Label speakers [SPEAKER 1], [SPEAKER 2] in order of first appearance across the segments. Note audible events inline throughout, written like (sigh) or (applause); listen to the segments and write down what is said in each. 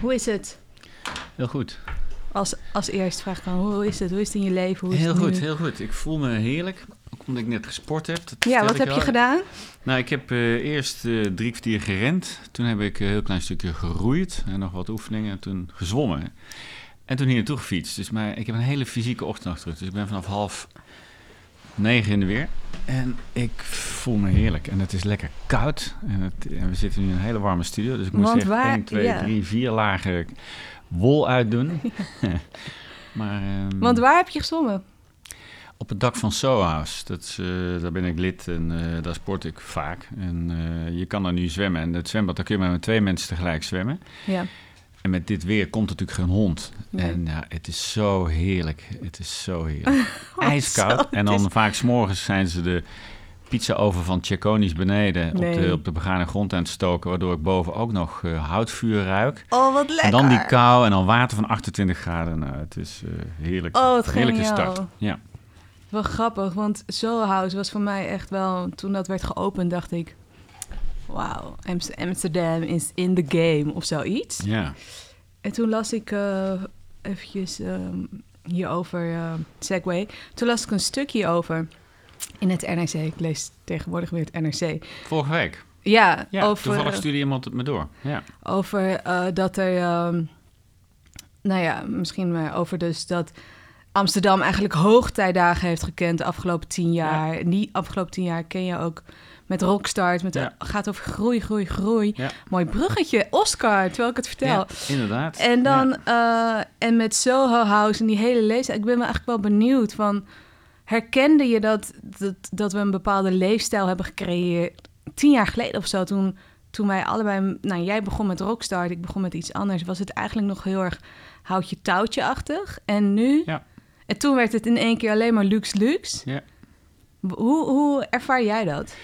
[SPEAKER 1] Hoe is het?
[SPEAKER 2] Heel goed.
[SPEAKER 1] Als, als eerst vraag ik dan, hoe is het? Hoe is het in je leven? Hoe is
[SPEAKER 2] heel
[SPEAKER 1] het
[SPEAKER 2] goed,
[SPEAKER 1] nu?
[SPEAKER 2] heel goed. Ik voel me heerlijk. Ook omdat ik net gesport heb. Dat
[SPEAKER 1] Ja, wat heb je gedaan?
[SPEAKER 2] Nou, ik heb eh, eerst eh, drie kwartier gerend. Toen heb ik een heel klein stukje geroeid. En nog wat oefeningen. En toen gezwommen. En toen hier naartoe gefietst. Dus maar ik heb een hele fysieke ochtend achter. Dus ik ben vanaf half negen in de weer. En ik voel me heerlijk. En het is lekker koud. En, het, en we zitten nu in een hele warme studio. Dus ik
[SPEAKER 1] Want
[SPEAKER 2] echt
[SPEAKER 1] waar-
[SPEAKER 2] 1, 2,
[SPEAKER 1] ja.
[SPEAKER 2] 3, 4 lagen wol uitdoen. (laughs) maar, ehm,
[SPEAKER 1] Want waar heb je gezwommen?
[SPEAKER 2] op het dak van Soho House. Dat is, eh, daar ben ik lid en eh, daar sport ik vaak. En eh, je kan daar nu zwemmen. En het zwembad, daar kun je maar met twee mensen tegelijk zwemmen.
[SPEAKER 1] Ja.
[SPEAKER 2] En met dit weer komt natuurlijk geen hond.
[SPEAKER 1] Nee.
[SPEAKER 2] En ja, het is zo heerlijk. Het is zo heerlijk. (laughs) IJskoud. en
[SPEAKER 1] het
[SPEAKER 2] dan vaak s'morgens zijn ze de pizza-oven van Cecconi's beneden op, de, op de begane grond aan het stoken. Waardoor ik boven ook nog eh, houtvuur ruik.
[SPEAKER 1] Oh, wat lekker.
[SPEAKER 2] En dan die kou en dan water van 28 graden. Nou, het is eh, heerlijk.
[SPEAKER 1] Oh, wat
[SPEAKER 2] Heerlijke
[SPEAKER 1] geniaal.
[SPEAKER 2] start. Ja.
[SPEAKER 1] Wel grappig, want Soho House was voor mij echt wel... Toen dat werd geopend, dacht ik... Wauw, Amst- Amsterdam is in the game of zoiets.
[SPEAKER 2] ja.
[SPEAKER 1] En toen las ik eh eventjes ehm, hierover, eh Segway. Toen las ik een stukje over in het NRC. Ik lees tegenwoordig weer het NRC.
[SPEAKER 2] Vorige week.
[SPEAKER 1] Ja,
[SPEAKER 2] Ja,
[SPEAKER 1] over,
[SPEAKER 2] toevallig stuurde iemand het me door. Ja.
[SPEAKER 1] over eh, dat er... ehm, nou ja, misschien maar over dus dat... Amsterdam eigenlijk hoogtijdagen heeft gekend de afgelopen tien jaar. En die afgelopen tien jaar ken je ook met Rockstart. Met
[SPEAKER 2] Ja.
[SPEAKER 1] gaat over groei, groei, groei.
[SPEAKER 2] Ja.
[SPEAKER 1] Mooi bruggetje, Oscar, terwijl ik het vertel.
[SPEAKER 2] ja, inderdaad.
[SPEAKER 1] En dan, eh, en met Soho House en die hele leeftijd. Ik ben me eigenlijk wel benieuwd van... Herkende je dat, dat, dat we een bepaalde leefstijl hebben gecreëerd... tien jaar geleden of zo, toen, toen wij allebei... Nou, jij begon met Rockstar, ik begon met iets anders. Was het eigenlijk nog heel erg houtje-touwtje-achtig. En nu...
[SPEAKER 2] Ja.
[SPEAKER 1] En toen werd het in één keer alleen maar luxe luxe.
[SPEAKER 2] Ja.
[SPEAKER 1] Hoe, hoe ervaar jij dat?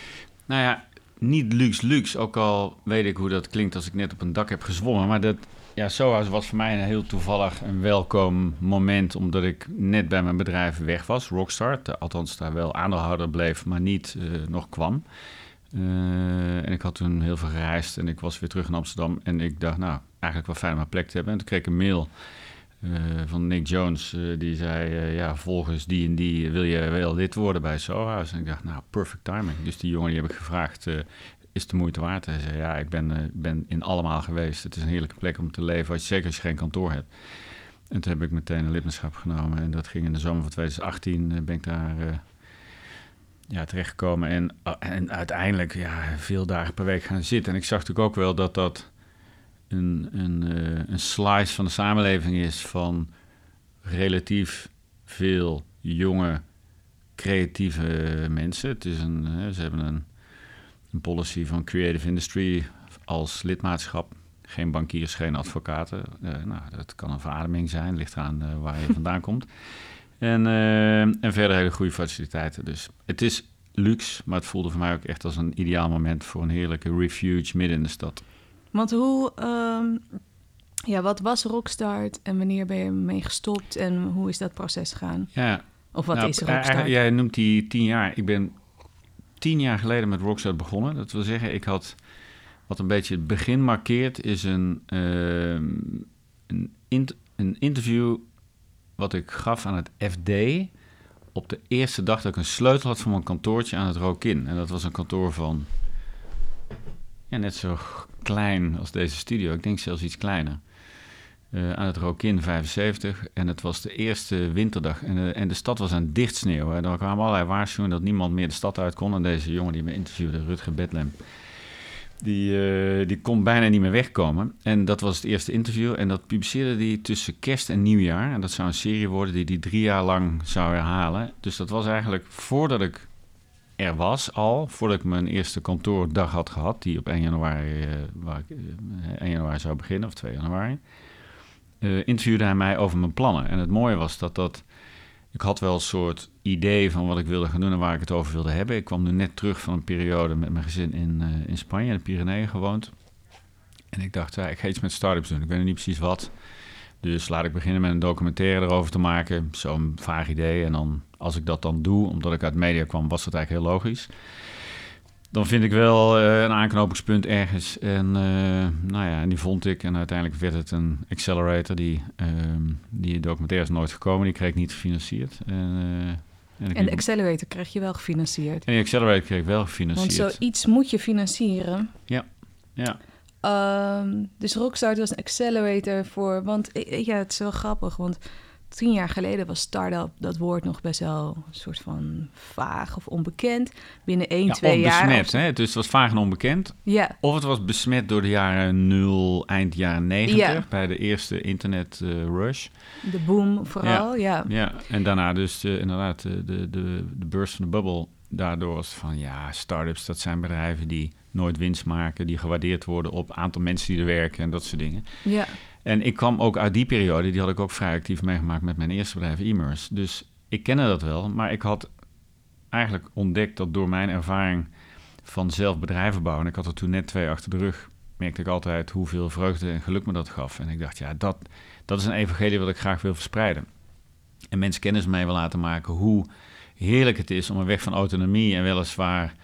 [SPEAKER 2] Nou ja, niet luxe luxe. Ook al weet ik hoe dat klinkt als ik net op een dak heb gezwommen. Maar dat, ja, Sohouse was voor mij een heel toevallig en welkom moment. Omdat ik net bij mijn bedrijf weg was, Rockstar. Althans, daar wel aandeelhouder bleef, maar niet eh, nog kwam. Eh, en ik had toen heel veel gereisd en ik was weer terug in Amsterdam. En ik dacht, nou, eigenlijk wel fijn om een plek te hebben. En toen kreeg ik een mail van Nick Jones. eh, die zei, eh, ja, volgens die en die wil je wel lid worden bij Soho House. En ik dacht, nou, perfect timing. Dus die jongen die heb ik gevraagd, eh, is de moeite waard? Hij zei, ja, ik ben, eh, ben in allemaal geweest. Het is een heerlijke plek om te leven, als je, zeker als je geen kantoor hebt. En toen heb ik meteen een lidmaatschap genomen. En dat ging in de zomer van 2018, eh, ben ik daar... eh, ja, terechtgekomen en, en uiteindelijk ja, veel dagen per week gaan zitten. En ik zag natuurlijk ook wel dat dat een, eh, een slice van de samenleving is van relatief veel jonge, creatieve mensen. Het is een, ze hebben een, een policy van creative industry als lidmaatschap. Geen bankiers, geen advocaten. Eh, nou, dat kan een verademing zijn, ligt eraan eh, waar je (laughs) vandaan komt. En, en verder hele goede faciliteiten. Dus het is luxe, maar het voelde voor mij ook echt als een ideaal moment voor een heerlijke refuge midden in de stad.
[SPEAKER 1] Want hoe, ehm, ja, wat was Rockstart en wanneer ben je mee gestopt en hoe is dat proces gegaan?
[SPEAKER 2] Ja,
[SPEAKER 1] Of wat
[SPEAKER 2] nou,
[SPEAKER 1] is
[SPEAKER 2] eh,
[SPEAKER 1] Rockstart?
[SPEAKER 2] eigenlijk- Jij noemt die tien jaar. Ik ben tien jaar geleden met Rockstar begonnen. Dat wil zeggen, ik had wat een beetje het begin markeert, is een, ehm, een, een interview wat ik gaf aan het FD op de eerste dag dat ik een sleutel had van mijn kantoortje aan het Rokin. En dat was een kantoor van ja, net zo klein als deze studio. Ik denk zelfs iets kleiner. Eh, aan het Rokin 75. En het was de eerste winterdag. En, de- en de stad was aan dichtsneeuwen. En er kwamen allerlei waarschuwingen dat niemand meer de stad uit kon. En deze jongen die me interviewde, Rutger Bedlem, die, eh, die kon bijna niet meer wegkomen. En dat was het eerste interview. En dat publiceerde hij tussen kerst en nieuwjaar. En dat zou een serie worden die hij drie jaar lang zou herhalen. Dus dat was eigenlijk voordat ik er was al, voordat ik mijn eerste kantoordag had gehad, die op 1 januari, eh, waar ik, eh, 1 januari zou beginnen, of 2 januari, eh, interviewde hij mij over mijn plannen. En het mooie was dat dat, ik had wel een soort idee van wat ik wilde gaan doen en waar ik het over wilde hebben. Ik kwam nu net terug van een periode met mijn gezin in, in Spanje, in de Pyreneeën gewoond. En ik dacht, ik ga iets met startups doen. Ik weet niet precies wat. Dus laat ik beginnen met een documentaire erover te maken. Zo'n vaag idee. En dan, als ik dat dan doe, omdat ik uit media kwam, was dat eigenlijk heel logisch. dan vind ik wel eh, een aanknopingspunt ergens. En uh, nou ja, en die vond ik. En uiteindelijk werd het een accelerator. Die, uh, die documentaire is nooit gekomen. Die kreeg ik niet gefinancierd. En,
[SPEAKER 1] en, en de accelerator kreeg je wel gefinancierd.
[SPEAKER 2] En die accelerator kreeg ik wel gefinancierd.
[SPEAKER 1] Want zoiets moet je financieren.
[SPEAKER 2] Ja, ja.
[SPEAKER 1] Um, dus Rockstart was een accelerator voor... Want ja, het is wel grappig, want tien jaar geleden was start-up dat woord nog best wel een soort van vaag of onbekend. Binnen één, ja, twee jaar.
[SPEAKER 2] Besmet, hè? Dus het was vaag en onbekend.
[SPEAKER 1] Ja.
[SPEAKER 2] Of het was besmet door de jaren nul, eind jaren negentig, bij de eerste internet uh, rush.
[SPEAKER 1] De boom vooral, ja.
[SPEAKER 2] Ja, en daarna dus uh, inderdaad de, de, de, de burst van de bubble. Daardoor was van ja, start-ups, dat zijn bedrijven die nooit winst maken, die gewaardeerd worden op aantal mensen die er werken en dat soort dingen.
[SPEAKER 1] Ja.
[SPEAKER 2] En ik kwam ook uit die periode, die had ik ook vrij actief meegemaakt met mijn eerste bedrijf, Immers. Dus ik kende dat wel, maar ik had eigenlijk ontdekt dat door mijn ervaring van zelf bedrijven bouwen, en ik had er toen net twee achter de rug, merkte ik altijd hoeveel vreugde en geluk me dat gaf. En ik dacht, ja, dat, dat is een evangelie wat ik graag wil verspreiden. En mensen kennis mee wil laten maken hoe heerlijk het is om een weg van autonomie en weliswaar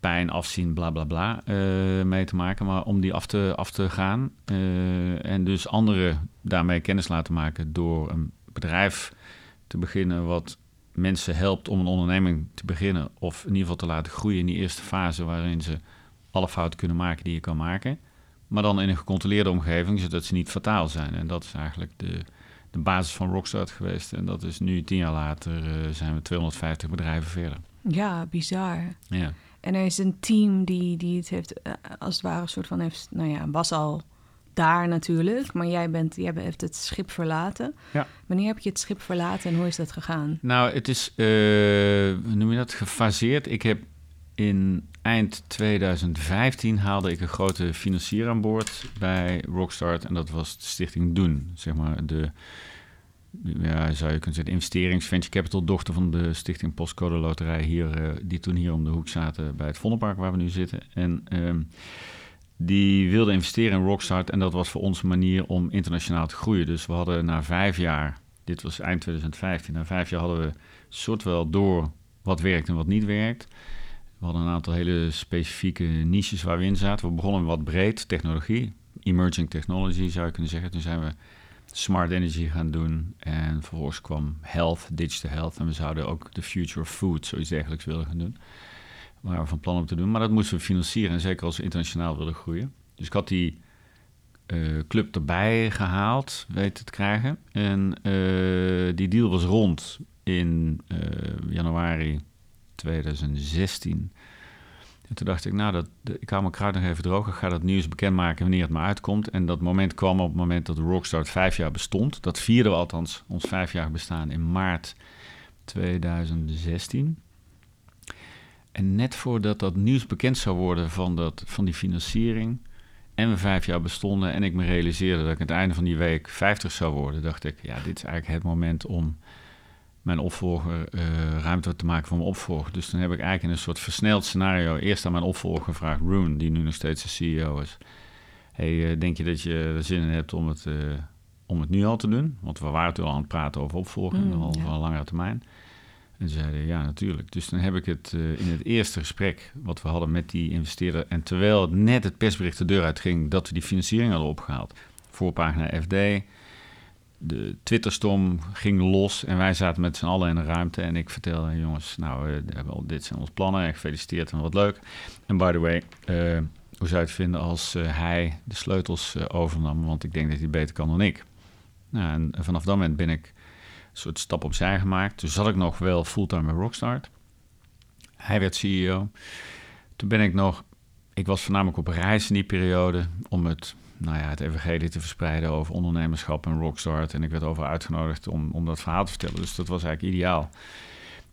[SPEAKER 2] pijn, afzien, bla bla bla uh, mee te maken, maar om die af te, af te gaan. Uh, en dus anderen daarmee kennis laten maken door een bedrijf te beginnen wat mensen helpt om een onderneming te beginnen. Of in ieder geval te laten groeien in die eerste fase waarin ze alle fouten kunnen maken die je kan maken. Maar dan in een gecontroleerde omgeving, zodat ze niet fataal zijn. En dat is eigenlijk de, de basis van Rockstart geweest. En dat is nu, tien jaar later, uh, zijn we 250 bedrijven verder.
[SPEAKER 1] Ja, bizar.
[SPEAKER 2] Ja.
[SPEAKER 1] En er is een team die, die het heeft, uh, als het ware, een soort van heeft, nou ja, was al daar natuurlijk, maar jij, bent, jij hebt het schip verlaten.
[SPEAKER 2] Ja.
[SPEAKER 1] Wanneer heb je het schip verlaten en hoe is dat gegaan?
[SPEAKER 2] Nou, het is, uh, hoe noem je dat, gefaseerd. Ik heb in eind 2015 haalde ik een grote financier aan boord bij Rockstart en dat was de stichting Doen, zeg maar de ja, zou je kunnen zeggen, investerings venture capital dochter van de stichting Postcode Loterij hier, uh, die toen hier om de hoek zaten bij het Vondelpark waar we nu zitten. En um, die wilde investeren in Rockstart en dat was voor ons een manier om internationaal te groeien. Dus we hadden na vijf jaar, dit was eind 2015, na vijf jaar hadden we soort wel door wat werkt en wat niet werkt. We hadden een aantal hele specifieke niches waar we in zaten. We begonnen wat breed, technologie, emerging technology zou je kunnen zeggen. Toen zijn we smart energy gaan doen. En vervolgens kwam health, digital health. En we zouden ook de future of food, zoiets dergelijks willen gaan doen. Waar we van plan om te doen. Maar dat moesten we financieren. En zeker als we internationaal willen groeien. Dus ik had die uh, club erbij gehaald, weten te krijgen. En uh, die deal was rond in uh, januari 2016. En toen dacht ik, nou, dat, ik hou mijn kruid nog even droog. Ik ga dat nieuws bekendmaken wanneer het maar uitkomt. En dat moment kwam op het moment dat Rockstart vijf jaar bestond. Dat vierden we althans, ons vijfjarig bestaan, in maart 2016. En net voordat dat nieuws bekend zou worden van, dat, van die financiering... en we vijf jaar bestonden en ik me realiseerde dat ik aan het einde van die week 50 zou worden... dacht ik, ja, dit is eigenlijk het moment om mijn opvolger uh, ruimte te maken voor mijn opvolger. Dus dan heb ik eigenlijk in een soort versneld scenario eerst aan mijn opvolger gevraagd, Roon, die nu nog steeds de CEO is. Hey, uh, denk je dat je er zin in hebt om het, uh, om het nu al te doen? Want we waren toen al aan het praten over opvolging, mm, al ja. langere termijn. En ze zeiden ja, natuurlijk. Dus dan heb ik het in het eerste gesprek wat we hadden met die investeerder. En terwijl net het persbericht de deur uitging dat we die financiering hadden opgehaald. Voorpagina FD, de Twitterstorm ging los en wij zaten met z'n allen in de ruimte. En ik vertelde, jongens, nou, uh, hebben dit zijn onze plannen en gefeliciteerd en wat leuk. En by the way, uh, hoe zou je het vinden als uh, hij de sleutels overnam? Want ik denk dat hij beter kan dan ik. Nou, en vanaf dat moment ben ik een soort stap opzij gemaakt. Toen zat ik nog wel fulltime bij Rockstart. Hij werd CEO. Toen ben ik nog, ik was voornamelijk op reis in die periode om het nou ja, het evangelie te verspreiden over ondernemerschap en rockstart. En ik werd over uitgenodigd om, om dat verhaal te vertellen. Dus dat was eigenlijk ideaal.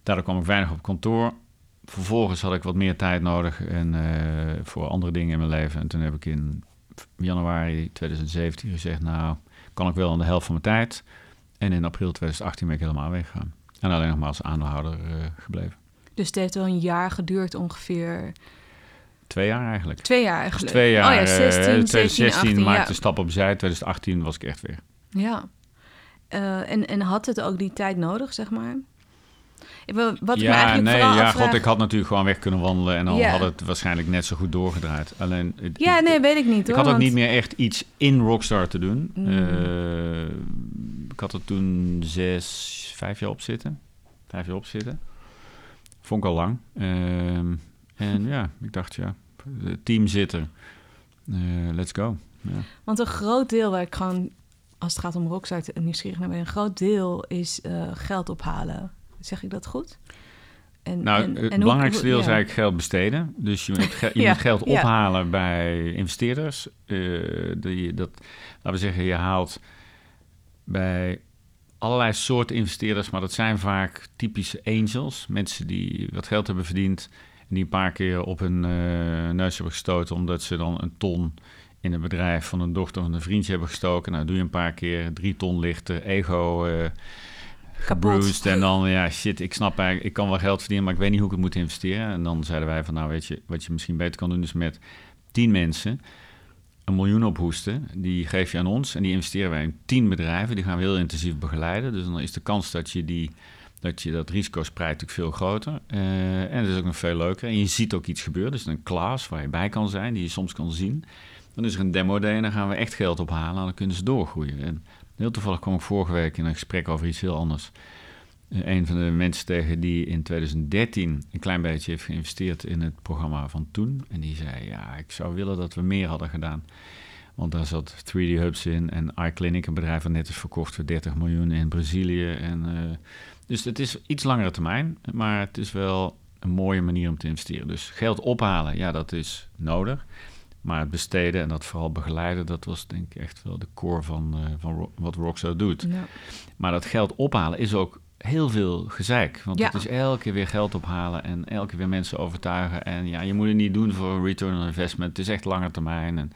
[SPEAKER 2] Daardoor kwam ik weinig op kantoor. Vervolgens had ik wat meer tijd nodig en, uh, voor andere dingen in mijn leven. En toen heb ik in januari 2017 gezegd, nou, kan ik wel aan de helft van mijn tijd. En in april 2018 ben ik helemaal weggegaan. En alleen nog maar als aandeelhouder uh, gebleven.
[SPEAKER 1] Dus het heeft wel een jaar geduurd ongeveer
[SPEAKER 2] Twee jaar eigenlijk.
[SPEAKER 1] Twee jaar eigenlijk.
[SPEAKER 2] Dus twee jaar.
[SPEAKER 1] Oh ja, 16,
[SPEAKER 2] 2016
[SPEAKER 1] 18,
[SPEAKER 2] maakte
[SPEAKER 1] ja.
[SPEAKER 2] de stap opzij. 2018 was ik echt weer.
[SPEAKER 1] Ja. Uh, en, en had het ook die tijd nodig, zeg maar? Ik Wat ik
[SPEAKER 2] ja,
[SPEAKER 1] eigenlijk
[SPEAKER 2] nee, ja,
[SPEAKER 1] afvraag...
[SPEAKER 2] god, ik had natuurlijk gewoon weg kunnen wandelen en dan had het waarschijnlijk net zo goed doorgedraaid. Alleen, het-
[SPEAKER 1] Ja,
[SPEAKER 2] ik-
[SPEAKER 1] nee, weet ik niet
[SPEAKER 2] ik
[SPEAKER 1] hoor.
[SPEAKER 2] had ook
[SPEAKER 1] want-
[SPEAKER 2] niet meer echt iets in Rockstar te doen.
[SPEAKER 1] Mm.
[SPEAKER 2] Eh, ik had er toen zes, vijf jaar op zitten. Vijf jaar op zitten. Vond ik al lang. Ehm, en (laughs) ja, ik dacht, ja, team zit er. Eh, let's go. Ja.
[SPEAKER 1] Want een groot deel waar ik gewoon, als het gaat om Rockstar, te- nieuwsgierig naar ben, een groot deel is eh, geld ophalen. Zeg ik dat goed? En,
[SPEAKER 2] Nou,
[SPEAKER 1] en-
[SPEAKER 2] het
[SPEAKER 1] en
[SPEAKER 2] belangrijkste
[SPEAKER 1] hoe-
[SPEAKER 2] deel is eigenlijk geld besteden. Dus je moet, ge- je (laughs)
[SPEAKER 1] Ja,
[SPEAKER 2] moet geld ophalen bij investeerders. Eh, die, dat, laten we zeggen, je haalt bij allerlei soorten investeerders, maar dat zijn vaak typische angels. Mensen die wat geld hebben verdiend en die een paar keer op hun eh, neus hebben gestoten omdat ze dan een ton in een bedrijf van een dochter of een vriendje hebben gestoken. Nou, doe je een paar keer drie ton lichter, ego gebruised. En dan, ja, shit, ik snap eigenlijk, ik kan wel geld verdienen, maar ik weet niet hoe ik het moet investeren. En dan zeiden wij van, nou weet je, wat je misschien beter kan doen is met tien mensen een miljoen ophoesten. Die geef je aan ons en die investeren wij in tien bedrijven. Die gaan we heel intensief begeleiden. Dus dan is de kans dat je die dat je dat risico spreidt natuurlijk veel groter. Eh, en het is ook nog veel leuker. En je ziet ook iets gebeuren. Dus een klas waar je bij kan zijn, die je soms kan zien. Dan is er een demo day en dan gaan we echt geld ophalen en dan kunnen ze doorgroeien. En heel toevallig kwam ik vorige week in een gesprek over iets heel anders. Eh, een van de mensen tegen die in 2013 een klein beetje heeft geïnvesteerd in het programma van toen. En die zei, ja, ik zou willen dat we meer hadden gedaan. Want daar zat 3D Hubs in en iClinic, een bedrijf dat net is verkocht voor 30 miljoen in Brazilië. En, eh, dus het is iets langere termijn, maar het is wel een mooie manier om te investeren. Dus geld ophalen, ja, dat is nodig. Maar het besteden en dat vooral begeleiden, dat was denk ik echt wel de core van, eh, van Ro- wat Rockstar doet.
[SPEAKER 1] Ja.
[SPEAKER 2] Maar dat geld ophalen is ook heel veel gezeik. Want
[SPEAKER 1] Ja.
[SPEAKER 2] het is elke keer weer geld ophalen en elke keer weer mensen overtuigen. En ja, je moet het niet doen voor return on investment. Het is echt lange termijn. En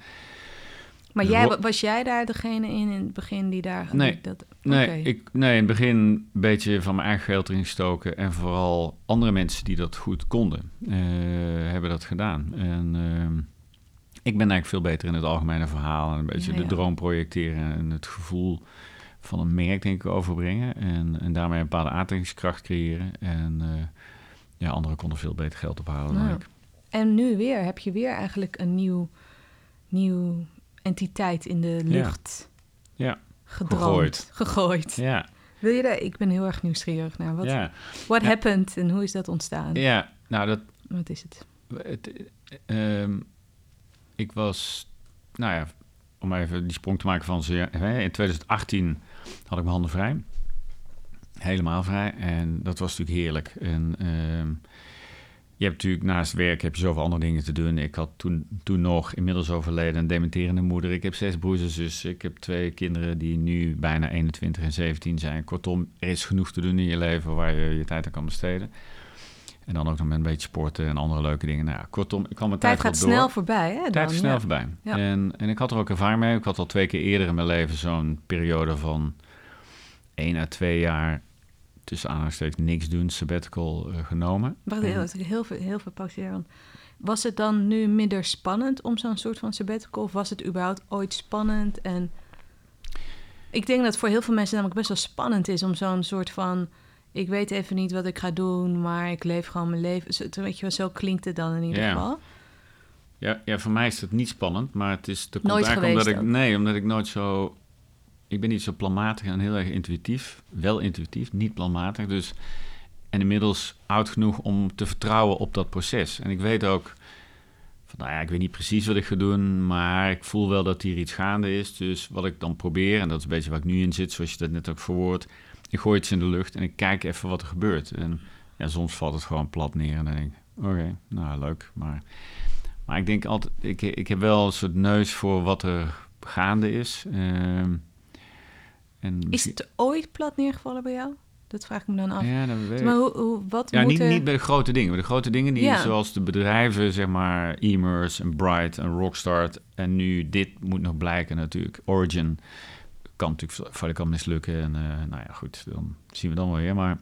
[SPEAKER 1] Maar
[SPEAKER 2] Dus
[SPEAKER 1] jij, was jij daar degene in in het begin die daar...
[SPEAKER 2] Nee.
[SPEAKER 1] die dat,
[SPEAKER 2] Nee, ik, nee, in het begin een beetje van mijn eigen geld erin gestoken. En vooral andere mensen die dat goed konden, eh, hebben dat gedaan. En ehm, ik ben eigenlijk veel beter in het algemene verhaal. En een beetje
[SPEAKER 1] Ja,
[SPEAKER 2] de
[SPEAKER 1] ja.
[SPEAKER 2] droom projecteren en het gevoel van een merk, denk ik, overbrengen. En, en daarmee een bepaalde aantrekkingskracht creëren. En eh, ja, anderen konden veel beter geld ophalen dan
[SPEAKER 1] Nou,
[SPEAKER 2] ik.
[SPEAKER 1] En nu weer, heb je weer eigenlijk een nieuw, nieuw entiteit in de lucht
[SPEAKER 2] Ja,
[SPEAKER 1] gedroomd.
[SPEAKER 2] gegooid.
[SPEAKER 1] Gegooid.
[SPEAKER 2] ja,
[SPEAKER 1] Wil je daar? Ik ben heel erg nieuwsgierig naar. Wat
[SPEAKER 2] ja,
[SPEAKER 1] what
[SPEAKER 2] Ja.
[SPEAKER 1] happened en hoe is dat ontstaan?
[SPEAKER 2] ja. Nou, dat,
[SPEAKER 1] Wat is het?
[SPEAKER 2] Het, ehm, ik was, nou ja, om even die sprong te maken van ze. hè, In 2018 had ik mijn handen vrij. Helemaal vrij. En dat was natuurlijk heerlijk. En ehm, je hebt natuurlijk naast werk heb je zoveel andere dingen te doen. Ik had toen, toen nog, inmiddels overleden, een dementerende moeder. Ik heb zes broers en zussen. Ik heb twee kinderen die nu bijna 21 en 17 zijn. Kortom, er is genoeg te doen in je leven waar je je tijd aan kan besteden. En dan ook nog met een beetje sporten en andere leuke dingen. Nou ja, kortom, ik kwam mijn
[SPEAKER 1] Tijd
[SPEAKER 2] tijd,
[SPEAKER 1] gaat
[SPEAKER 2] door.
[SPEAKER 1] snel voorbij, hè? Dan,
[SPEAKER 2] Tijd snel
[SPEAKER 1] ja.
[SPEAKER 2] voorbij.
[SPEAKER 1] Ja.
[SPEAKER 2] En, en ik had er ook ervaring mee. Ik had al twee keer eerder in mijn leven zo'n periode van één à twee jaar tussen aanhalingstekens niks doen, sabbatical eh, genomen.
[SPEAKER 1] Wacht, heel, heel, veel, heel veel pauzeren. want Was het dan nu minder spannend om zo'n soort van sabbatical? Of was het überhaupt ooit spannend? En ik denk dat voor heel veel mensen namelijk best wel spannend is om zo'n soort van... Ik weet even niet wat ik ga doen, maar ik leef gewoon mijn leven. Zo, weet je wel, zo klinkt het dan in ieder geval.
[SPEAKER 2] Ja, ja, voor mij is het niet spannend, maar het is de eigenlijk omdat ik
[SPEAKER 1] ook.
[SPEAKER 2] nee, omdat ik nooit zo ik ben niet zo planmatig en heel erg intuïtief, wel intuïtief, niet planmatig, dus en inmiddels oud genoeg om te vertrouwen op dat proces. En ik weet ook van nou ja, ik weet niet precies wat ik ga doen, maar ik voel wel dat hier iets gaande is. Dus wat ik dan probeer en dat is een beetje waar ik nu in zit, zoals je dat net ook verwoordt, ik gooi iets in de lucht en ik kijk even wat er gebeurt. En ja, soms valt het gewoon plat neer en dan denk ik, oké, nou leuk, maar maar ik denk altijd, ik, ik heb wel een soort neus voor wat er gaande is. Ehm, en
[SPEAKER 1] Is het ooit plat neergevallen bij jou? Dat vraag ik me dan af.
[SPEAKER 2] Ja, dat weet ik.
[SPEAKER 1] Maar hoe, hoe, wat
[SPEAKER 2] Ja,
[SPEAKER 1] moet
[SPEAKER 2] niet, niet bij de grote dingen. Bij de grote dingen die,
[SPEAKER 1] Ja.
[SPEAKER 2] zoals de bedrijven, zeg maar, Emerce en Bright en Rockstart. En nu, dit moet nog blijken natuurlijk. Origin kan natuurlijk vaak kan mislukken. En eh, nou ja, goed, dan zien we dan wel weer. Maar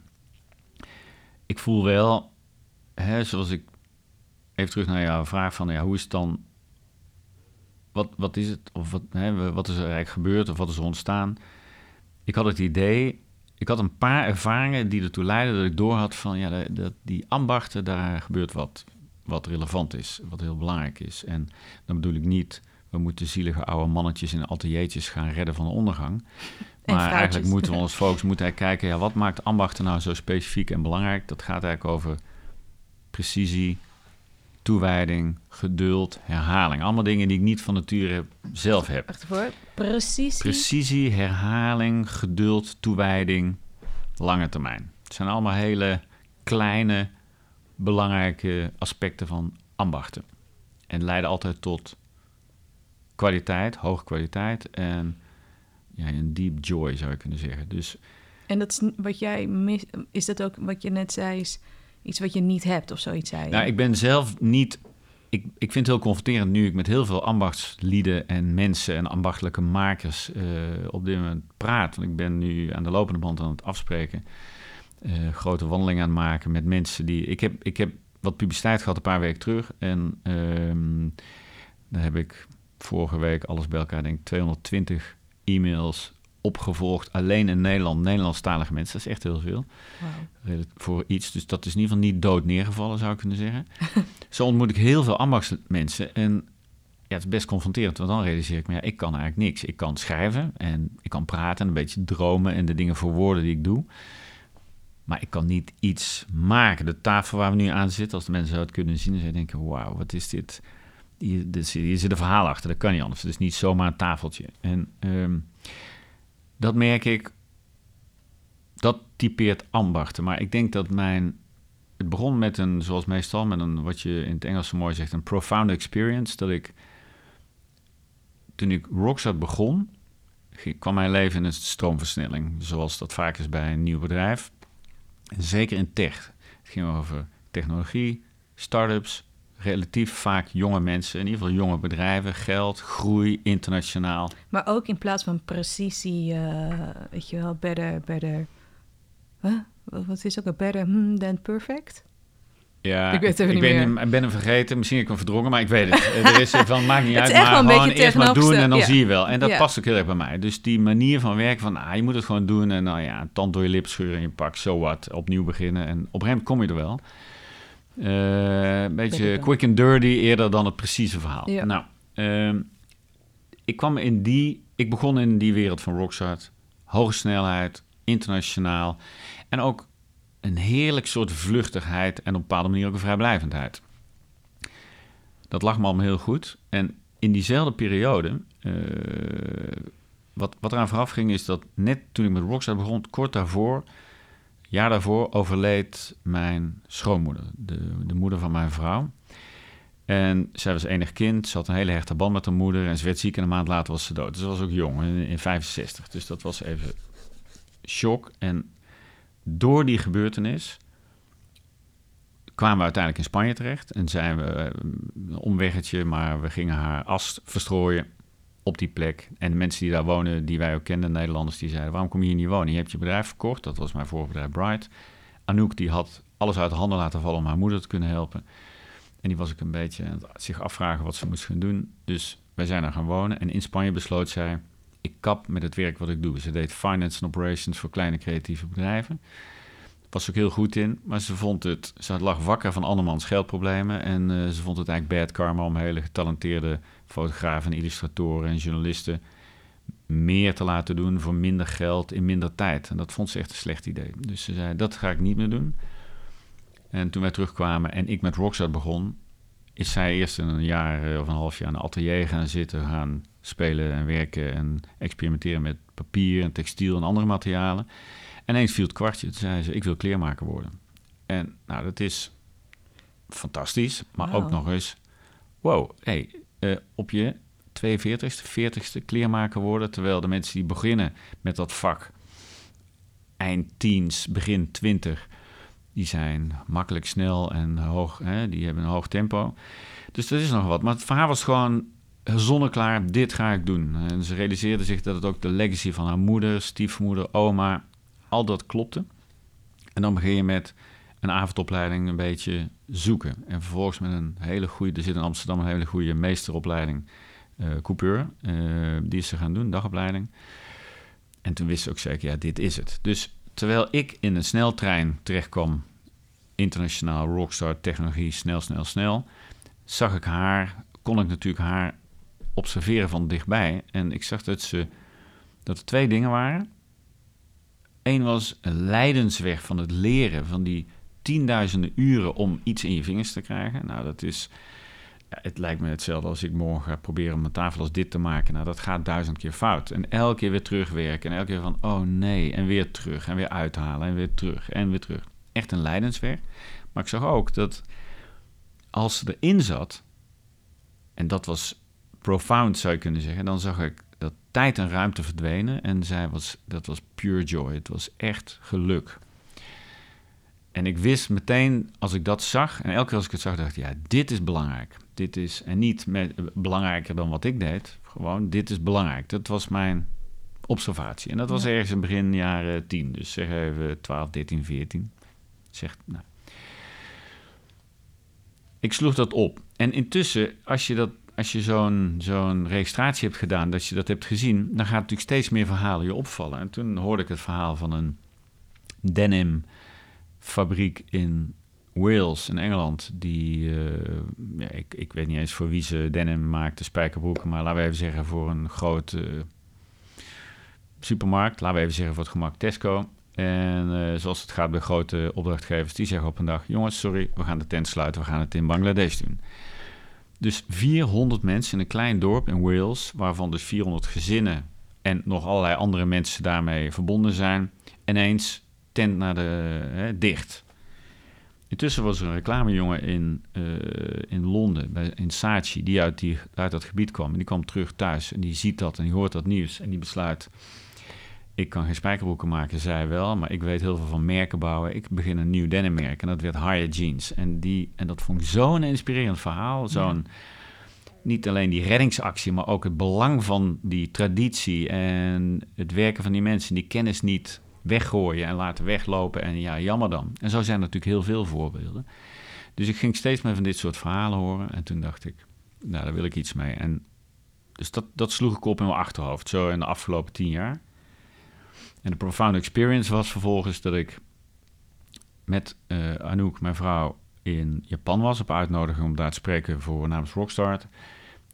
[SPEAKER 2] ik voel wel, hè, zoals ik even terug naar jouw vraag van, ja, hoe is het dan, wat, wat is het, of wat, hè, wat is er eigenlijk gebeurd, of wat is er ontstaan? Ik had het idee ik had een paar ervaringen die ertoe leidden dat ik doorhad van ja, dat, die ambachten, daar gebeurt wat, wat relevant is, wat heel belangrijk is. En dan bedoel ik niet, we moeten zielige oude mannetjes in ateliertjes gaan redden van de ondergang. Maar eigenlijk moeten we (laughs) ons focus moeten kijken, ja, wat maakt ambachten nou zo specifiek en belangrijk? Dat gaat eigenlijk over precisie, toewijding, geduld, herhaling. Allemaal dingen die ik niet van nature zelf heb.
[SPEAKER 1] Wacht voor. Precisie.
[SPEAKER 2] Precisie, herhaling, geduld, toewijding, lange termijn. Het zijn allemaal hele kleine, belangrijke aspecten van ambachten. En leiden altijd tot kwaliteit, hoge kwaliteit en ja, een deep joy zou je kunnen zeggen. Dus,
[SPEAKER 1] en dat is wat jij mis, is dat ook wat je net zei, is iets wat je niet hebt of zoiets zei?
[SPEAKER 2] Nou, ik ben zelf niet. Ik, ik vind het heel confronterend nu ik met heel veel ambachtslieden en mensen en ambachtelijke makers uh, op dit moment praat. Want ik ben nu aan de lopende band aan het afspreken. Uh, grote wandelingen aan het maken met mensen die. Ik heb, ik heb wat publiciteit gehad een paar weken terug. En uh, daar heb ik vorige week alles bij elkaar, denk ik, 220 e-mails opgevolgd. Alleen in Nederland, Nederlandstalige mensen. Dat is echt heel veel. Wow. Voor iets. Dus dat is in ieder geval niet dood neergevallen, zou ik kunnen zeggen. (laughs) Zo ontmoet ik heel veel ambachtsmensen. En ja, het is best confronterend, want dan realiseer ik me, ja, ik kan eigenlijk niks. Ik kan schrijven en ik kan praten en een beetje dromen en de dingen voor woorden die ik doe. Maar ik kan niet iets maken. De tafel waar we nu aan zitten, als de mensen het kunnen zien, ze denken, wauw, wat is dit? Hier, hier zit een verhaal achter, dat kan niet anders. Het is niet zomaar een tafeltje. En um, dat merk ik, dat typeert ambachten. Maar ik denk dat mijn, het begon met een, zoals meestal, met een, wat je in het Engels zo mooi zegt, een profound experience. Dat ik, toen ik Rockstart begon, kwam mijn leven in een stroomversnelling. Zoals dat vaak is bij een nieuw bedrijf. En zeker in tech. Het ging over technologie, start-ups, relatief vaak jonge mensen, in ieder geval jonge bedrijven, geld, groei, internationaal.
[SPEAKER 1] Maar ook in plaats van precisie, uh, weet je wel, better, better. Huh? Wat is ook een better hmm, than perfect?
[SPEAKER 2] Ja, ik, weet het ik ben, Hem, ik ben hem vergeten. Misschien heb ik hem verdrongen, maar ik weet het. (laughs) Er is van, maakt niet uit, maar gewoon eerst maar doen en dan zie je wel. En dat past ook heel erg bij mij. Dus die manier van werken van, ah, je moet het gewoon doen. En nou ja, tand door je lip scheuren en je pak, zo so wat, opnieuw beginnen. En op een gegeven moment kom je er wel. Uh, een beetje quick and dirty eerder dan het precieze verhaal. Nou, uh, ik kwam in die, ik begon in die wereld van Rockstart. Hoge snelheid, internationaal. En ook een heerlijk soort vluchtigheid en op een bepaalde manier ook een vrijblijvendheid. Dat lag me allemaal heel goed. En in diezelfde periode, uh, wat, wat eraan vooraf ging, is dat net toen ik met Rockstar begon, kort daarvoor, jaar daarvoor overleed mijn schoonmoeder, de, de moeder van mijn vrouw. En zij was enig kind, ze had een hele hechte band met haar moeder en ze werd ziek en een maand later was ze dood. Dus ze was ook jong, in, in 65. Dus dat was even shock. En door die gebeurtenis kwamen we uiteindelijk in Spanje terecht en zijn we eh, een omweggetje, maar we gingen haar as verstrooien op die plek. En de mensen die daar wonen, die wij ook kenden, Nederlanders, die zeiden: Waarom kom je hier niet wonen? Je hebt je bedrijf verkocht. Dat was mijn vorige bedrijf, Bright. Anouk die had alles uit handen laten vallen om haar moeder te kunnen helpen. En die was ik een beetje aan het zich afvragen wat ze moest gaan doen. Dus wij zijn er gaan wonen. En in Spanje besloot zij: Ik kap met het werk wat ik doe. Ze deed finance en operations voor kleine creatieve bedrijven was ook heel goed in, maar ze vond het, ze lag wakker van andermans geldproblemen en uh, ze vond het eigenlijk bad karma om hele getalenteerde fotografen en illustratoren en journalisten meer te laten doen voor minder geld in minder tijd. En dat vond ze echt een slecht idee. Dus ze zei, dat ga ik niet meer doen. En toen wij terugkwamen en ik met Rockstar begon, is zij eerst een jaar eh, of een half jaar in een atelier gaan zitten, gaan spelen en werken en experimenteren met papier en textiel en andere materialen. En ineens viel het kwartje. Toen zei ze, ik wil kleermaker worden. En nou, dat is fantastisch. Maar ook nog eens, wow, hey, uh, op je 42ste, 40ste kleermaker worden. Terwijl de mensen die beginnen met dat vak, eind teens, begin 20, die zijn makkelijk snel en hoog, hè, die hebben een hoog tempo. Dus dat is nog wat. Maar het verhaal was gewoon zonneklaar, dit ga ik doen. En ze realiseerde zich dat het ook de legacy van haar moeder, stiefmoeder, oma al dat klopte. En dan begin je met een avondopleiding een beetje zoeken. En vervolgens met een hele goede, er zit in Amsterdam een hele goede meesteropleiding, uh, coupeur. Uh, die is ze gaan doen, dagopleiding. En toen wist ze ook zeker, ja, dit is het. Dus terwijl ik in een sneltrein terechtkwam, internationaal rockstar technologie, snel, snel, snel, zag ik haar, kon ik natuurlijk haar observeren van dichtbij. En ik zag dat, ze, dat er twee dingen waren. Eén was een lijdensweg van het leren van die tienduizenden uren om iets in je vingers te krijgen. Nou, dat is. Het lijkt me hetzelfde als ik morgen ga proberen om een tafel als dit te maken. Nou, dat gaat duizend keer fout. En elke keer weer terugwerken. En elke keer van, oh nee, en weer terug. En weer uithalen. En weer terug. En weer terug. Echt een lijdensweg. Maar ik zag ook dat als ze erin zat, en dat was profound zou je kunnen zeggen, dan zag ik dat tijd en ruimte verdwenen en zij was, dat was pure joy. Het was echt geluk. En ik wist meteen, als ik dat zag, en elke keer als ik het zag, dacht ik, ja, dit is belangrijk. Dit is, en niet met, belangrijker dan wat ik deed, gewoon, dit is belangrijk. Dat was mijn observatie. En dat was ergens in begin jaren 10, dus zeg even 12, 13, 14. Zeg, nou. Ik sloeg dat op. En intussen, als je dat als je zo'n zo'n registratie hebt gedaan, dat je dat hebt gezien, dan gaat natuurlijk steeds meer verhalen je opvallen. En toen hoorde ik het verhaal van een denim fabriek in Wales in Engeland. Die, uh, ja, ik, ik weet niet eens voor wie ze denim maakte, spijkerbroeken, maar laten we even zeggen voor een grote supermarkt. Laten we even zeggen voor het gemak Tesco. En uh, zoals het gaat bij grote opdrachtgevers, die zeggen op een dag: Jongens, sorry, we gaan de tent sluiten, we gaan het in Bangladesh doen. Dus 400 mensen in een klein dorp in Wales, waarvan dus 400 gezinnen en nog allerlei andere mensen daarmee verbonden zijn, ineens tent naar de hè, dicht. Intussen was er een reclamejongen in, uh, in Londen, bij, in Saatchi, die uit, die uit dat gebied kwam. En die kwam terug thuis en die ziet dat en die hoort dat nieuws. En die besluit, ik kan geen spijkerbroeken maken, zij wel, maar ik weet heel veel van merken bouwen. Ik begin een nieuw denimmerk en dat werd Higher Jeans. En, die, en dat vond ik zo'n inspirerend verhaal. Zo'n, Niet alleen die reddingsactie, maar ook het belang van die traditie en het werken van die mensen, die kennis niet weggooien en laten weglopen. En ja, jammer dan. En zo zijn er natuurlijk heel veel voorbeelden. Dus ik ging steeds meer van dit soort verhalen horen. En toen dacht ik, nou, daar wil ik iets mee. En dus dat, dat sloeg ik op in mijn achterhoofd, zo in de afgelopen tien jaar. En de profound experience was vervolgens dat ik met uh, Anouk, mijn vrouw, in Japan was op uitnodiging om daar te spreken voor namens Rockstart.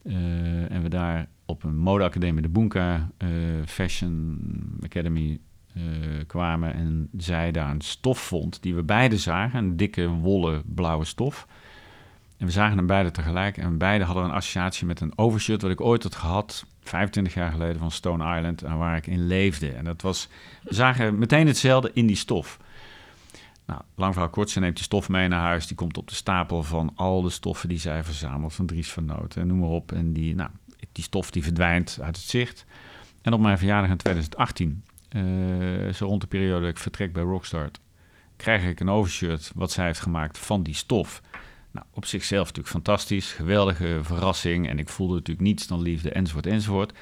[SPEAKER 2] Uh, en we daar op een modeacademie, de Bunka uh, Fashion Academy, kwamen. En zij daar een stof vond die we beide zagen, een dikke, wollen, blauwe stof. En we zagen hem beide tegelijk en beide hadden een associatie met een overshirt wat ik ooit had gehad 25 jaar geleden van Stone Island en waar ik in leefde. En dat was, we zagen meteen hetzelfde in die stof. Nou, lang verhaal kort, ze neemt die stof mee naar huis. Die komt op de stapel van al de stoffen die zij verzamelt, van Dries van Noten en noem maar op. En die, nou, die stof die verdwijnt uit het zicht. En op mijn verjaardag in 2018, uh, eh, zo rond de periode dat ik vertrek bij Rockstart, krijg ik een overshirt wat zij heeft gemaakt van die stof. Nou, op zichzelf natuurlijk fantastisch, geweldige verrassing. En ik voelde natuurlijk niets dan liefde, enzovoort, enzovoort.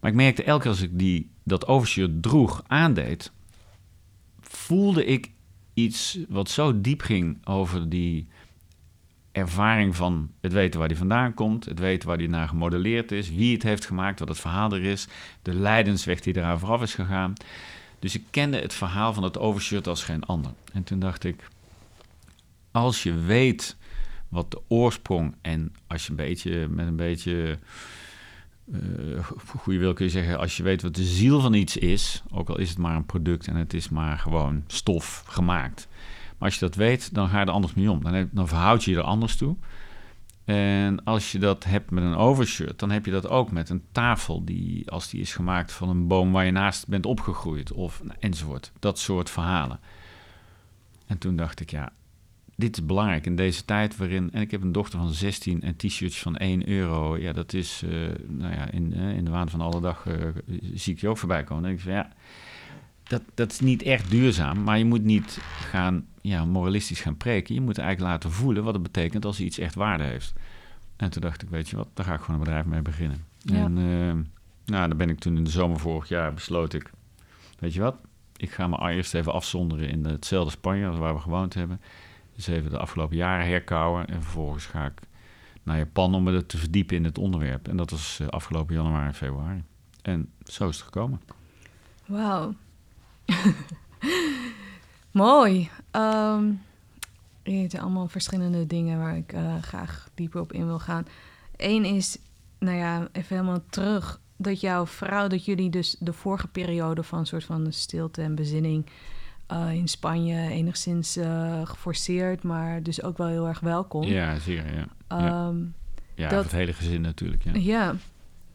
[SPEAKER 2] Maar ik merkte elke keer als ik die, dat overshirt droeg, aandeed, voelde ik iets wat zo diep ging over die ervaring van het weten waar die vandaan komt, het weten waar die naar gemodelleerd is, wie het heeft gemaakt, wat het verhaal er is, de leidensweg die eraan vooraf is gegaan. Dus ik kende het verhaal van het overshirt als geen ander. En toen dacht ik, als je weet wat de oorsprong en als je een beetje met een beetje uh, goede wil kun je zeggen, als je weet wat de ziel van iets is, ook al is het maar een product en het is maar gewoon stof gemaakt. Maar als je dat weet, dan ga je er anders mee om. Dan, dan verhoud je je er anders toe. En als je dat hebt met een overshirt, dan heb je dat ook met een tafel die, als die is gemaakt van een boom waar je naast bent opgegroeid, of enzovoort. Dat soort verhalen. En toen dacht ik, ja, dit is belangrijk in deze tijd waarin... En ik heb een dochter van 16 en t-shirts van 1 euro. Ja, dat is... Uh, nou ja, in, uh, in de waan van alle dag uh, zie ik je ook voorbij komen. En ik van, ja, dat, dat is niet echt duurzaam. Maar je moet niet gaan ja, moralistisch gaan preken. Je moet eigenlijk laten voelen wat het betekent als iets echt waarde heeft. En toen dacht ik, weet je wat, daar ga ik gewoon een bedrijf mee beginnen. Ja. En nou, dan ben ik toen in de zomer vorig jaar besloot ik... Weet je wat, ik ga me eerst even afzonderen in hetzelfde Spanje als waar we gewoond hebben... Dus even de afgelopen jaren herkauwen. En vervolgens ga ik naar Japan om me te verdiepen in het onderwerp. En dat was eh, afgelopen januari en februari. En zo is het gekomen.
[SPEAKER 1] Wauw. (laughs) Mooi. Ehm het zijn allemaal verschillende dingen waar ik eh, graag dieper op in wil gaan. Eén is, nou ja, even helemaal terug. Dat jouw vrouw, dat jullie dus de vorige periode van een soort van stilte en bezinning eh, in Spanje enigszins uh, geforceerd, maar dus ook wel heel erg welkom.
[SPEAKER 2] Ja, zeker. Ja, ja.
[SPEAKER 1] Ehm,
[SPEAKER 2] ja
[SPEAKER 1] dat-
[SPEAKER 2] het hele gezin natuurlijk. Ja.
[SPEAKER 1] ja,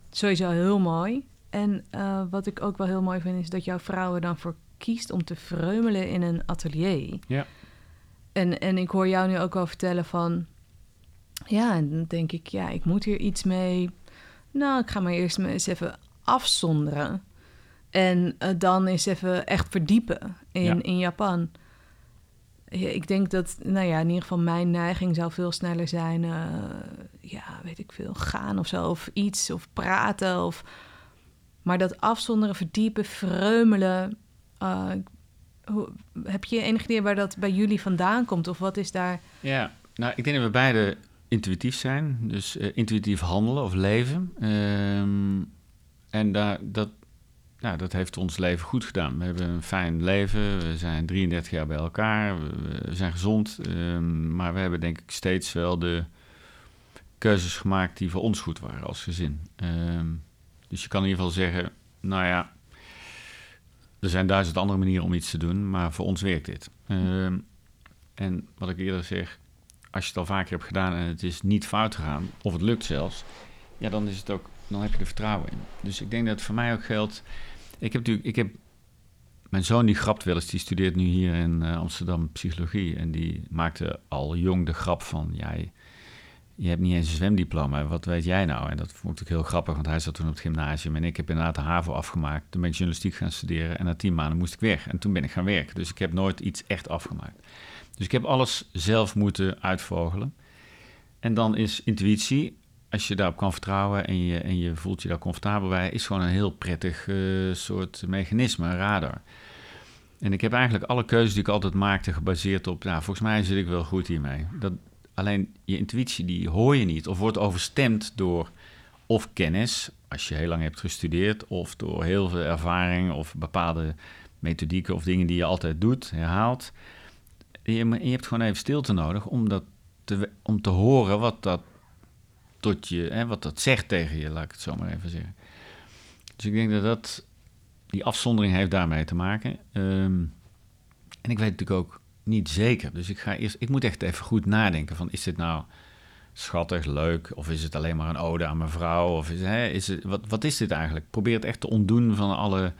[SPEAKER 1] sowieso heel mooi. En eh, wat ik ook wel heel mooi vind, is dat jouw vrouw er dan voor kiest om te vreumelen in een atelier.
[SPEAKER 2] Ja.
[SPEAKER 1] En, en ik hoor jou nu ook wel vertellen van... Ja, en dan denk ik, ja, ik moet hier iets mee... Nou, ik ga maar eerst me eens even afzonderen. En eh, dan eens even echt verdiepen in,
[SPEAKER 2] Ja.
[SPEAKER 1] in Japan. Ja, ik denk dat, nou ja, in ieder geval mijn neiging zou veel sneller zijn... eh, ja, weet ik veel, gaan of zo, of iets, of praten. Of... Maar dat afzonderen, verdiepen, vreumelen... eh, heb je enig idee waar dat bij jullie vandaan komt? Of wat is daar...
[SPEAKER 2] Ja, nou, ik denk dat we beide intuïtief zijn. Dus eh, intuïtief handelen of leven. Ehm, en daar, dat, nou, dat heeft ons leven goed gedaan. We hebben een fijn leven. We zijn 33 jaar bij elkaar. We, we zijn gezond. ehm, maar we hebben denk ik steeds wel de keuzes gemaakt die voor ons goed waren als gezin. Ehm, dus je kan in ieder geval zeggen, nou ja, er zijn duizend andere manieren om iets te doen, maar voor ons werkt dit. Ehm, en wat ik eerder zeg, als je het al vaker hebt gedaan en het is niet fout gegaan, of het lukt zelfs, ja, dan is het ook, dan heb je er vertrouwen in. Dus ik denk dat het voor mij ook geldt. Ik heb natuurlijk, ik heb mijn zoon die grapt wel eens, die studeert nu hier in eh, Amsterdam psychologie en die maakte al jong de grap van, ja, je, hebt niet eens een zwemdiploma, wat weet jij nou? En dat vond ik heel grappig, want hij zat toen op het gymnasium en ik heb inderdaad de HAVO afgemaakt. Toen ben ik journalistiek gaan studeren en na tien maanden moest ik weg en toen ben ik gaan werken. Dus ik heb nooit iets echt afgemaakt. Dus ik heb alles zelf moeten uitvogelen. En dan is intuïtie, als je daarop kan vertrouwen en je, en je voelt je daar comfortabel bij, is gewoon een heel prettig eh, soort mechanisme, een radar. En ik heb eigenlijk alle keuzes die ik altijd maakte gebaseerd op, nou, volgens mij zit ik wel goed hiermee. Dat, alleen je intuïtie, die hoor je niet of wordt overstemd door of kennis, als je heel lang hebt gestudeerd, of door heel veel ervaring of bepaalde methodieken of dingen die je altijd doet, herhaalt. Je, je hebt gewoon even stilte nodig om, dat te, om te horen wat dat tot je, hè, wat dat zegt tegen je, laat ik het zo maar even zeggen. Dus ik denk dat dat, die afzondering heeft daarmee te maken. Ehm, en ik weet natuurlijk ook niet zeker. Dus ik ga eerst, ik moet echt even goed nadenken van, is dit nou schattig, leuk, of is het alleen maar een ode aan mijn vrouw, of is, hè, is het, wat, wat is dit eigenlijk? Probeer het echt te ontdoen van alle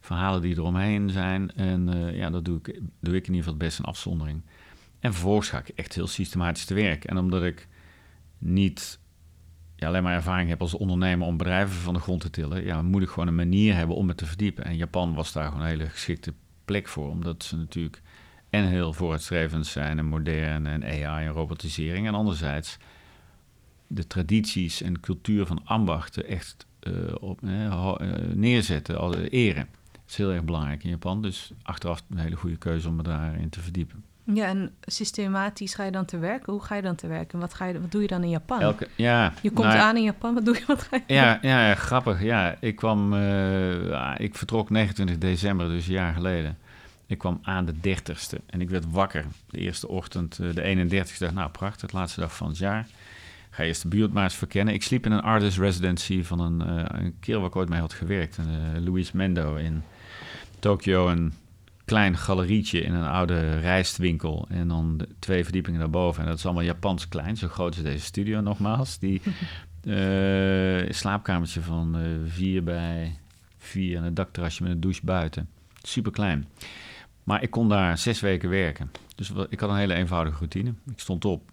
[SPEAKER 2] verhalen die eromheen zijn. En eh, ja, dat doe ik, doe ik in ieder geval best een afzondering. En vervolgens ga ik echt heel systematisch te werk. En omdat ik niet alleen maar ervaring heb als ondernemer om bedrijven van de grond te tillen, ja, moet ik gewoon een manier hebben om het te verdiepen. En Japan was daar gewoon een hele geschikte plek voor, omdat ze natuurlijk en heel vooruitstrevend zijn en modern en AI en robotisering. En anderzijds de tradities en cultuur van ambachten echt uh, op, uh, neerzetten, als eren. Dat is heel erg belangrijk in Japan. Dus achteraf een hele goede keuze om me daarin te verdiepen.
[SPEAKER 1] Ja, en systematisch ga je dan te werken? Hoe ga je dan te werken? Wat, ga je, wat doe je dan in Japan?
[SPEAKER 2] Elke, ja,
[SPEAKER 1] je komt
[SPEAKER 2] nou,
[SPEAKER 1] aan in Japan, wat doe je? Wat ga je
[SPEAKER 2] ja, ja, ja, grappig. Ja, ik kwam, uh, ik vertrok 29 december, dus een jaar geleden. Ik kwam aan de 30ste en ik werd wakker de eerste ochtend, uh, de 31ste dag. Nou, prachtig, de laatste dag van het jaar. Ga eerst de buurt maar eens verkennen. Ik sliep in een artist residency van een, uh, een kerel waar ik ooit mee had gewerkt. Uh, Luis Mendo in Tokio. Een klein galerietje in een oude rijstwinkel. En dan twee verdiepingen daarboven. En dat is allemaal Japans klein. Zo groot is deze studio nogmaals. Die uh, (laughs) slaapkamertje van vier bij vier. En een dakterrasje met een douche buiten. Super klein. Maar ik kon daar zes weken werken. Dus ik had een hele eenvoudige routine. Ik stond op.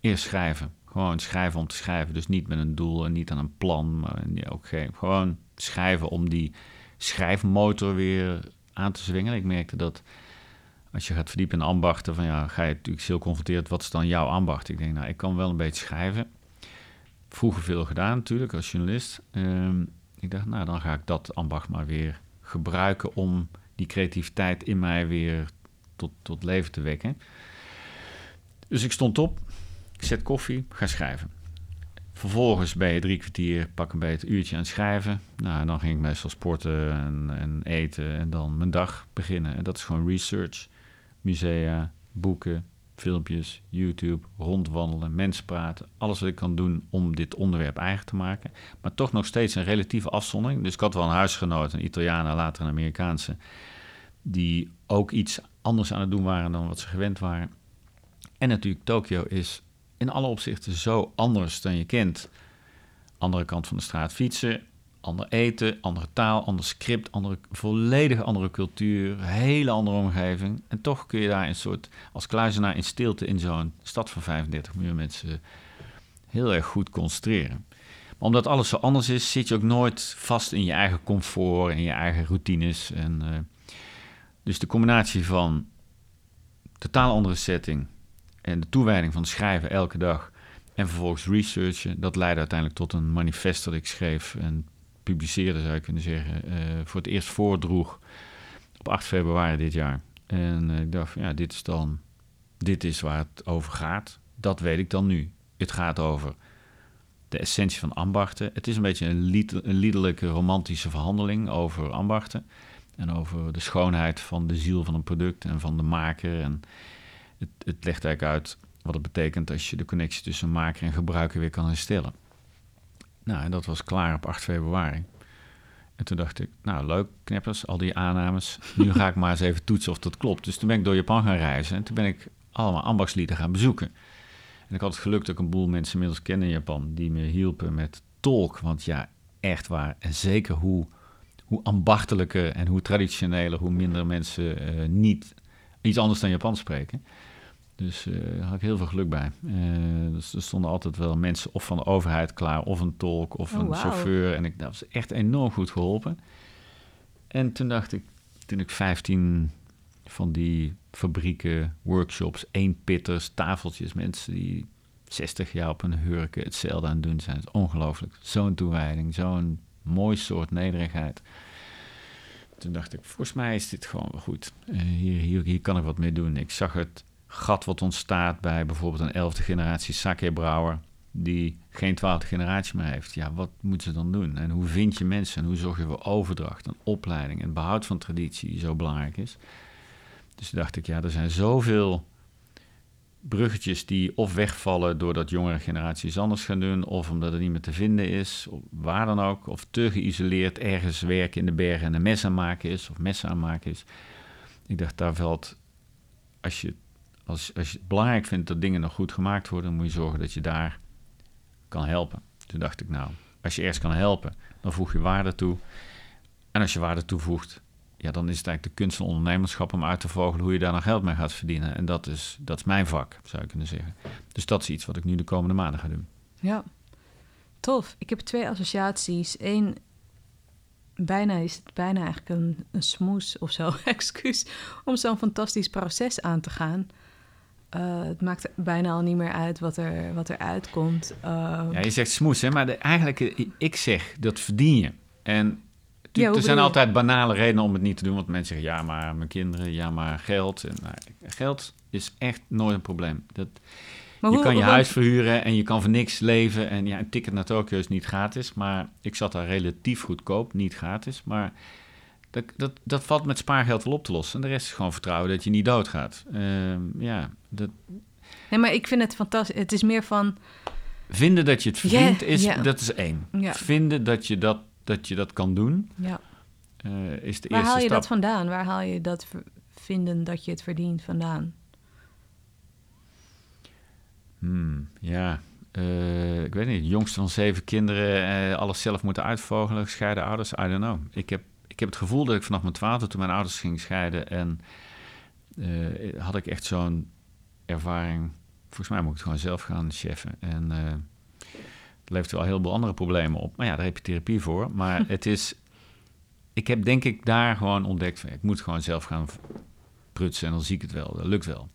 [SPEAKER 2] Eerst schrijven. Gewoon schrijven om te schrijven. Dus niet met een doel en niet aan een plan. Maar ook geen, gewoon schrijven om die schrijfmotor weer aan te zwingen. Ik merkte dat als je gaat verdiepen in ambachten, van ja, ga je natuurlijk heel confronteerd. Wat is dan jouw ambacht? Ik denk, nou, ik kan wel een beetje schrijven. Vroeger veel gedaan natuurlijk als journalist. Um, ik dacht, nou, dan ga ik dat ambacht maar weer gebruiken om die creativiteit in mij weer tot, tot leven te wekken. Dus ik stond op, ik zet koffie, ga schrijven. Vervolgens ben je drie kwartier, pak een beetje een uurtje aan het schrijven. Nou, en dan ging ik meestal sporten en, en, eten en dan mijn dag beginnen. En dat is gewoon research. musea, boeken, filmpjes, YouTube, rondwandelen, mensen praten. Alles wat ik kan doen om dit onderwerp eigen te maken. Maar toch nog steeds een relatieve afzondering. Dus ik had wel een huisgenoot, een Italiaan later een Amerikaanse, die ook iets anders aan het doen waren dan wat ze gewend waren. En natuurlijk, Tokio is in alle opzichten zo anders dan je kent. Andere kant van de straat fietsen, ander eten, andere taal, ander script, andere, volledig andere cultuur, hele andere omgeving. En toch kun je daar een soort, als kluizenaar in stilte in zo'n stad van 35 miljoen mensen heel erg goed concentreren. Maar omdat alles zo anders is, zit je ook nooit vast in je eigen comfort en je eigen routines. En, uh, dus de combinatie van totaal andere setting en de toewijding van schrijven elke dag en vervolgens researchen, dat leidde uiteindelijk tot een manifest dat ik schreef en publiceerde, zou je kunnen zeggen, uh, voor het eerst voordroeg op 8 februari dit jaar. En uh, ik dacht, ja, dit is dan, dit is waar het over gaat. Dat weet ik dan nu. Het gaat over de essentie van ambachten. Het is een beetje een, lied, een liederlijke, romantische verhandeling over ambachten. En over de schoonheid van de ziel van een product en van de maker. En het, het legt eigenlijk uit wat het betekent als je de connectie tussen maker en gebruiker weer kan herstellen. Nou, en dat was klaar op 8 februari. En toen dacht ik, nou leuk, knippers, al die aannames. Nu ga ik maar eens even toetsen of dat klopt. Dus toen ben ik door Japan gaan reizen en toen ben ik allemaal ambachtslieden gaan bezoeken. En ik had het geluk dat ik een boel mensen inmiddels ken in Japan die me hielpen met tolk. Want ja, echt waar. En zeker hoe, hoe ambachtelijker en hoe traditioneler, hoe minder mensen uh, niet iets anders dan Japans spreken. Dus uh, daar had ik heel veel geluk bij. Uh, dus er stonden altijd wel mensen of van de overheid klaar, of een tolk, of
[SPEAKER 1] Oh,
[SPEAKER 2] een chauffeur. En ik, dat was echt enorm goed geholpen. En toen dacht ik, toen ik 15 van die fabrieken, workshops, eenpitters, tafeltjes, mensen die 60 jaar op een hurken hetzelfde aan het doen zijn. Het is ongelooflijk. Zo'n toewijding, zo'n mooi soort nederigheid. Toen dacht ik, volgens mij is dit gewoon wel goed. Uh, hier, hier, hier kan ik wat mee doen. Ik zag het gat wat ontstaat bij bijvoorbeeld een elfde generatie sake-brouwer... die geen twaalfde generatie meer heeft. Ja, wat moeten ze dan doen? En hoe vind je mensen? En hoe zorg je voor overdracht en opleiding... en behoud van traditie die zo belangrijk is? Dus dacht ik, ja, er zijn zoveel bruggetjes die of wegvallen doordat jongere generaties anders gaan doen, of omdat het niet meer te vinden is, of waar dan ook, of te geïsoleerd ergens werken in de bergen en een mes aanmaken is, of messen aanmaken is. Ik dacht, daar valt, als je, als, als je het belangrijk vindt dat dingen nog goed gemaakt worden, dan moet je zorgen dat je daar kan helpen. Toen dacht ik, nou, als je eerst kan helpen, dan voeg je waarde toe. En als je waarde toevoegt, ja, dan is het eigenlijk de kunst van ondernemerschap om uit te vogelen hoe je daar nog geld mee gaat verdienen. En dat is, dat is mijn vak, zou je kunnen zeggen. Dus dat is iets wat ik nu de komende maanden ga doen.
[SPEAKER 1] Ja, tof. Ik heb twee associaties. Eén, bijna is het bijna eigenlijk een, een smoes of zo, (laughs) excuus, om zo'n fantastisch proces aan te gaan. Uh, het maakt bijna al niet meer uit wat er, wat er uitkomt. Uh,
[SPEAKER 2] ja, je zegt smoes, hè? maar de, eigenlijk, ik zeg, dat verdien je. En ja, er zijn
[SPEAKER 1] je?
[SPEAKER 2] altijd banale redenen om het niet te doen. Want mensen zeggen, ja, maar mijn kinderen, ja, maar geld. En, nou, geld is echt nooit een probleem. Dat,
[SPEAKER 1] maar
[SPEAKER 2] je
[SPEAKER 1] hoe,
[SPEAKER 2] kan je huis verhuren en je kan voor niks leven. En ja, een ticket naar Tokio is niet gratis. Maar ik zat daar relatief goedkoop, niet gratis. Maar dat, dat, dat valt met spaargeld wel op te lossen. En de rest is gewoon vertrouwen dat je niet doodgaat. Uh, ja, dat...
[SPEAKER 1] Nee, maar ik vind het fantastisch. Het is meer van...
[SPEAKER 2] Vinden dat je het verdient,
[SPEAKER 1] Yeah,
[SPEAKER 2] is,
[SPEAKER 1] yeah.
[SPEAKER 2] dat is één. Vinden dat je dat dat je dat kan doen,
[SPEAKER 1] ja.
[SPEAKER 2] uh, is de
[SPEAKER 1] Waar
[SPEAKER 2] eerste
[SPEAKER 1] haal je
[SPEAKER 2] stap.
[SPEAKER 1] dat vandaan? Waar haal je dat vinden dat je het verdient vandaan?
[SPEAKER 2] Hmm, ja, uh, ik weet niet. Jongste van zeven kinderen, uh, alles zelf moeten uitvogelen, gescheiden ouders, I don't know. Ik heb, ik heb het gevoel dat ik vanaf mijn twaalfde, toen mijn ouders gingen scheiden, en uh, had ik echt zo'n ervaring. Volgens mij moet ik het gewoon zelf gaan cheffen. En het levert wel heel veel andere problemen op. Maar ja, daar heb je therapie voor. Maar (laughs) het is. Ik heb denk ik daar gewoon ontdekt. Van, ik moet gewoon zelf gaan prutsen en dan zie ik het wel. Dat lukt wel.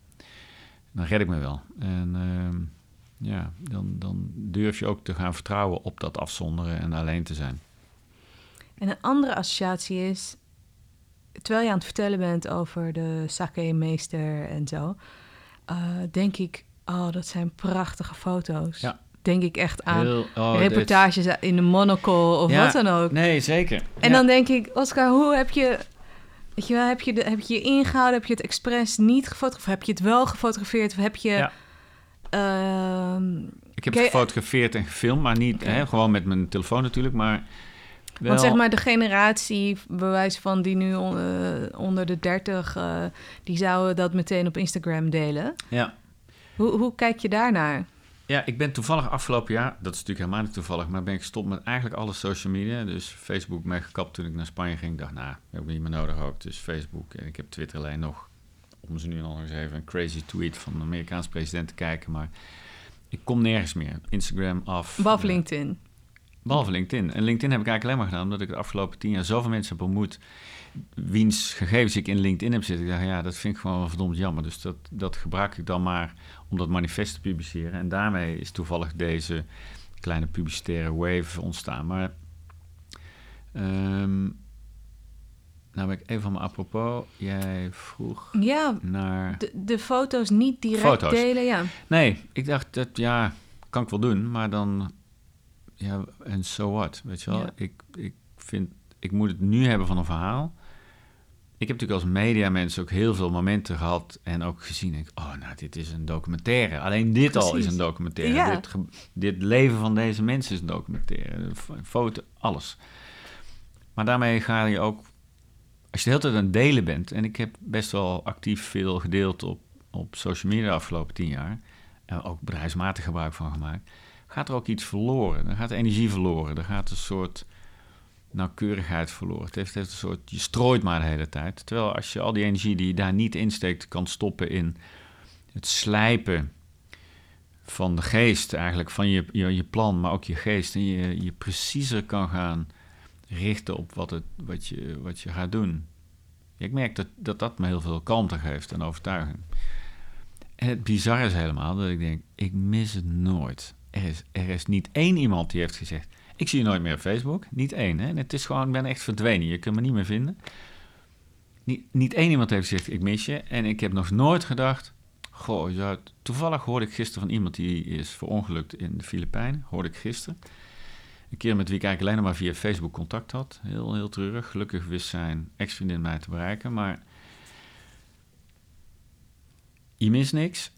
[SPEAKER 2] Dan red ik me wel. En uh, ja, dan, dan durf je ook te gaan vertrouwen op dat afzonderen en alleen te zijn.
[SPEAKER 1] En een andere associatie is. Terwijl je aan het vertellen bent over de sake-meester en zo, uh, denk ik, oh, dat zijn prachtige foto's.
[SPEAKER 2] Ja
[SPEAKER 1] denk ik echt aan
[SPEAKER 2] Heel, oh,
[SPEAKER 1] reportages in de Monocle of
[SPEAKER 2] ja,
[SPEAKER 1] wat dan ook.
[SPEAKER 2] Nee, zeker.
[SPEAKER 1] En
[SPEAKER 2] ja.
[SPEAKER 1] dan denk ik, Oscar, hoe heb je, Weet je wel, heb je, de, heb je je ingehouden? Heb je het expres niet gefotografeerd? Of heb je het wel gefotografeerd? Of heb je...
[SPEAKER 2] Ja.
[SPEAKER 1] ehm,
[SPEAKER 2] Ik heb het gefotografeerd en gefilmd, maar niet hè, gewoon met mijn telefoon natuurlijk, maar wel...
[SPEAKER 1] Want zeg maar de generatie, bewijs van die nu on- eh, onder de 30, eh, die zouden dat meteen op Instagram delen.
[SPEAKER 2] Ja.
[SPEAKER 1] Hoe, hoe kijk je daarnaar?
[SPEAKER 2] Ja, ik ben toevallig afgelopen jaar, dat is natuurlijk helemaal niet toevallig, maar ben ik gestopt met eigenlijk alle social media. Dus Facebook mee gekapt toen ik naar Spanje ging. Ik dacht, nou, heb ik niet meer nodig ook. Dus Facebook en ik heb Twitter alleen nog, om ze nu nog eens even een crazy tweet van de Amerikaanse president te kijken. Maar ik kom nergens meer. Instagram af.
[SPEAKER 1] Behalve
[SPEAKER 2] Eh,
[SPEAKER 1] LinkedIn.
[SPEAKER 2] Behalve LinkedIn. En LinkedIn heb ik eigenlijk alleen maar gedaan omdat ik de afgelopen tien jaar zoveel mensen heb ontmoet. wiens gegevens ik in LinkedIn heb zitten. Ik dacht, ja, dat vind ik gewoon verdomd jammer. Dus dat, dat gebruik ik dan maar om dat manifest te publiceren. En daarmee is toevallig deze kleine publicitaire wave ontstaan. Maar. ehm, nou ben ik even van me apropos. Jij vroeg
[SPEAKER 1] Ja,
[SPEAKER 2] naar.
[SPEAKER 1] de, de foto's niet direct
[SPEAKER 2] Foto's.
[SPEAKER 1] delen, ja.
[SPEAKER 2] Nee, ik dacht dat ja, kan ik wel doen, maar dan ja, en so what, weet je wel?
[SPEAKER 1] Ja.
[SPEAKER 2] Ik, ik vind, ik moet het nu hebben van een verhaal. Ik heb natuurlijk als mediamens ook heel veel momenten gehad en ook gezien. Ik, oh, nou, dit is een documentaire. Alleen dit al is een documentaire.
[SPEAKER 1] Ja.
[SPEAKER 2] Dit, dit leven van deze mensen is een documentaire. Foto, alles. Maar daarmee ga je ook, als je de hele tijd aan het delen bent, en ik heb best wel actief veel gedeeld op, op social media de afgelopen tien jaar, en ook bedrijfsmatig gebruik van gemaakt, gaat er ook iets verloren. Dan gaat energie verloren. Er gaat een soort nauwkeurigheid verloren. Het heeft, een soort, je strooit maar de hele tijd. Terwijl als je al die energie die je daar niet insteekt, kan stoppen in het slijpen van de geest eigenlijk, van je, je, je plan, maar ook je geest. En je, je preciezer kan gaan richten op wat, het, wat, je, wat je gaat doen. Ik merk dat, dat dat me heel veel kalmte geeft en overtuiging. En het bizarre is helemaal dat ik denk, ik mis het nooit. Er is, er is niet één iemand die heeft gezegd, ik zie je nooit meer op Facebook. Niet één, hè. En het is gewoon, ik ben echt verdwenen. Je kunt me niet meer vinden. Niet, niet één iemand heeft gezegd, ik mis je. En ik heb nog nooit gedacht, goh, toevallig hoorde ik gisteren van iemand die is verongelukt in de Filipijnen. Hoorde ik gisteren. Een keer met wie ik eigenlijk alleen maar via Facebook contact had. Heel, heel treurig. Gelukkig wist zijn ex-vriendin mij te bereiken. Maar je mist niks.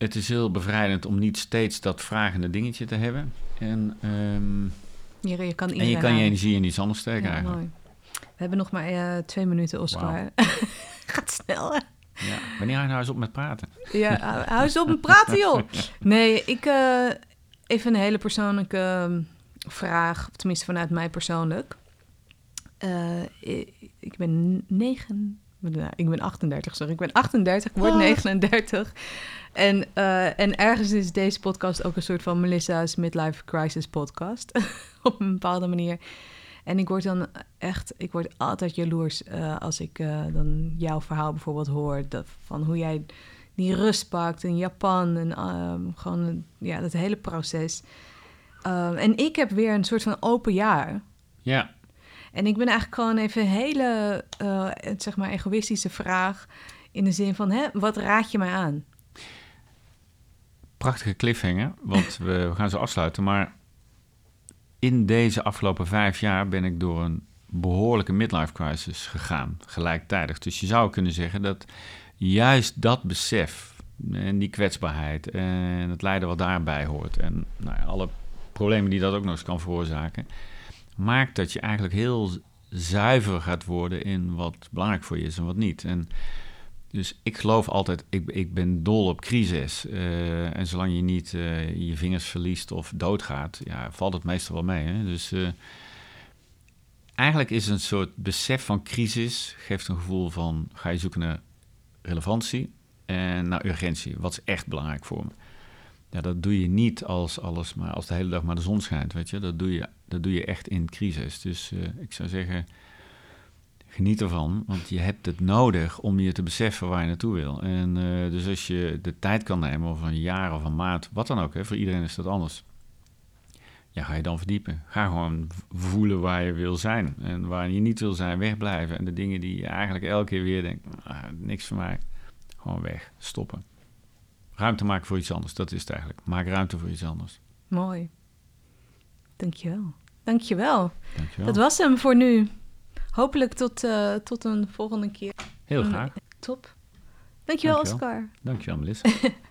[SPEAKER 2] Het is heel bevrijdend om niet steeds dat vragende dingetje te hebben. En, ehm,
[SPEAKER 1] Je, je kan
[SPEAKER 2] en je kan je energie in iets anders steken
[SPEAKER 1] Ja,
[SPEAKER 2] eigenlijk.
[SPEAKER 1] mooi. We hebben nog maar eh, twee minuten, Oscar. (laughs) Gaat snel, hè?
[SPEAKER 2] Ja. Wanneer hou je nou eens op met praten?
[SPEAKER 1] Ja, hou- hou eens op met praten, joh. Nee, ik... eh, even een hele persoonlijke ehm, vraag. Of tenminste vanuit mij persoonlijk. Eh, ik, ik ben negen... nou, Ik ben 38, sorry. Ik ben 38, ik word
[SPEAKER 2] Wat?
[SPEAKER 1] 39. En, eh, en ergens is deze podcast ook een soort van Melissa's Midlife Crisis podcast. (laughs) Op een bepaalde manier. En ik word dan echt, ik word altijd jaloers eh, als ik eh, dan jouw verhaal bijvoorbeeld hoor. Dat, van hoe jij die rust pakt in Japan en ehm, gewoon ja, dat hele proces. Ehm, en ik heb weer een soort van open jaar.
[SPEAKER 2] Ja,
[SPEAKER 1] En ik ben eigenlijk gewoon even een hele, eh, zeg maar, egoïstische vraag. In de zin van, hè, wat raad je mij aan?
[SPEAKER 2] prachtige cliffhanger, want we, gaan zo afsluiten. Maar in deze afgelopen vijf jaar ben ik door een behoorlijke midlife crisis gegaan, gelijktijdig. Dus je zou kunnen zeggen dat juist dat besef en die kwetsbaarheid en het lijden wat daarbij hoort... en nou ja, alle problemen die dat ook nog eens kan veroorzaken... maakt dat je eigenlijk heel zuiver gaat worden in wat belangrijk voor je is en wat niet. En dus ik geloof altijd, ik, ik ben dol op crisis. Eh, en zolang je niet eh, je vingers verliest of doodgaat, ja, valt het meestal wel mee. Hè? Dus eh, eigenlijk is een soort besef van crisis, geeft een gevoel van, ga je zoeken naar relevantie en naar urgentie. Wat is echt belangrijk voor me? Ja, dat doe je niet als alles, maar als de hele dag maar de zon schijnt, weet je. Dat doe je, dat doe je echt in crisis. Dus eh, ik zou zeggen, geniet ervan, want je hebt het nodig om je te beseffen waar je naartoe wil. En eh, dus als je de tijd kan nemen, of een jaar of een maand, wat dan ook, hè, voor iedereen is dat anders. Ja, ga je dan verdiepen. Ga gewoon voelen waar je wil zijn. En waar je niet wil zijn, wegblijven. En de dingen die je eigenlijk elke keer weer denkt, ah, niks voor mij, gewoon weg, stoppen. Ruimte maken voor iets anders, dat is het eigenlijk. Maak ruimte voor iets anders.
[SPEAKER 1] Mooi. Dankjewel. Dankjewel.
[SPEAKER 2] Dankjewel.
[SPEAKER 1] Dat was hem voor nu. hopelijk tot, eh, tot een volgende keer.
[SPEAKER 2] Heel graag.
[SPEAKER 1] Top. Dankjewel,
[SPEAKER 2] Dankjewel.
[SPEAKER 1] Oscar.
[SPEAKER 2] Dankjewel, Melissa. (laughs)